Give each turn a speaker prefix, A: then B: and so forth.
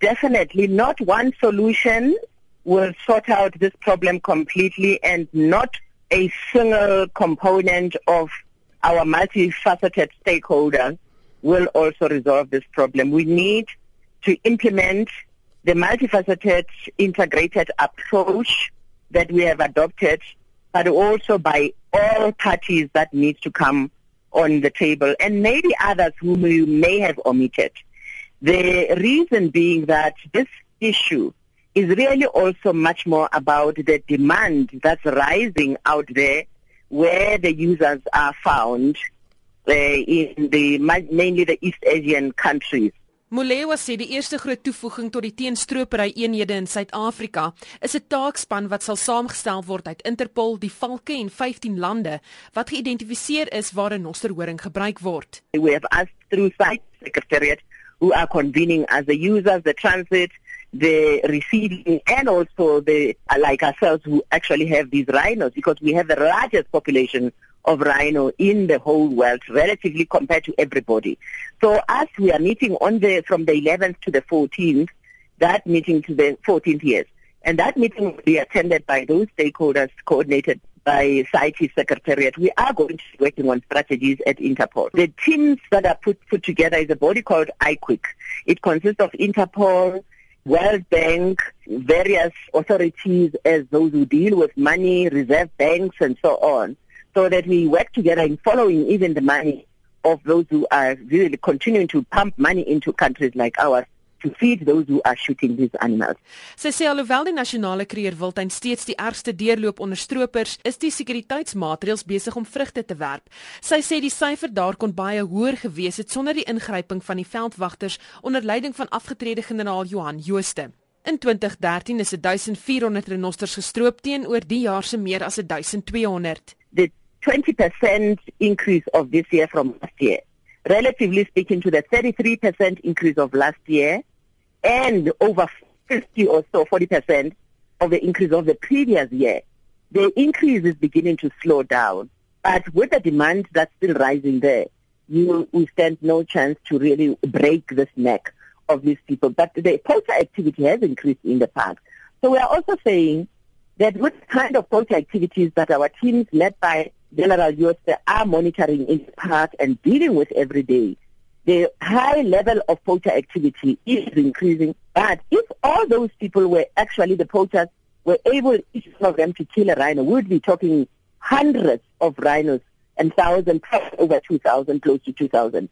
A: Definitely not one solution will sort out this problem completely and not a single component of our multifaceted stakeholders will also resolve this problem. We need to implement the multifaceted integrated approach that we have adopted, but also by all parties that need to come on the table and maybe others whom we may have omitted. The reason being that this issue is really also much more about the demand that's rising out there where the users are found uh, in the mainly the East Asian countries.
B: Molewa sê die eerste groot toevoeging tot die teenstropery eenhede in Suid-Afrika is 'n taakspan wat sal saamgestel word uit Interpol, die Valke en 15 lande wat geïdentifiseer is waar 'n nosterhoring gebruik word.
A: We have asked through site secretariat who are convening as the users, the transit, the receiving, and also the like ourselves who actually have these rhinos because we have the largest population of rhino in the whole world relatively compared to everybody. So as we are meeting on the from the 11th to the 14th, that meeting to the 14th years, and that meeting will be attended by those stakeholders coordinated by CITES Secretariat, we are going to be working on strategies at Interpol. The teams that are put, put together is a body called IQUIC. It consists of Interpol, World Bank, various authorities as those who deal with money, reserve banks and so on, so that we work together in following even the money of those who are really continuing to pump money into countries like ours to feed those who are shooting these animals.
B: Sy sê alhoewel die nasionale kreer wildtuin steeds die ergste deurloop onder stroopers, is die sekuriteitsmaatreëls besig om vrugte te werp. Sy sê die syfer daar kon baie hoër gewees het sonder die ingryping van die veldwagters onder leiding van afgetrede generaal Johan Jooste. In 2013 is 1400 renosters gestroop teenoor die jaar se meer as 1200.
A: The 20% increase of this year from last year relatively speaking to the 33% increase of last year and over 50 or so 40% of the increase of the previous year. The increase is beginning to slow down. But with the demand that's still rising there, you we stand no chance to really break this neck of these people. But the poacher activity has increased in the park. So we are also saying that with kind of poacher activities that our teams led by General Jooste are monitoring in park and dealing with every day, the high level of poacher activity is increasing. But if all those people were actually the poachers were able, each one of them, to kill a rhino, we would be talking hundreds of rhinos and thousands, over 2,000, close to 2,000.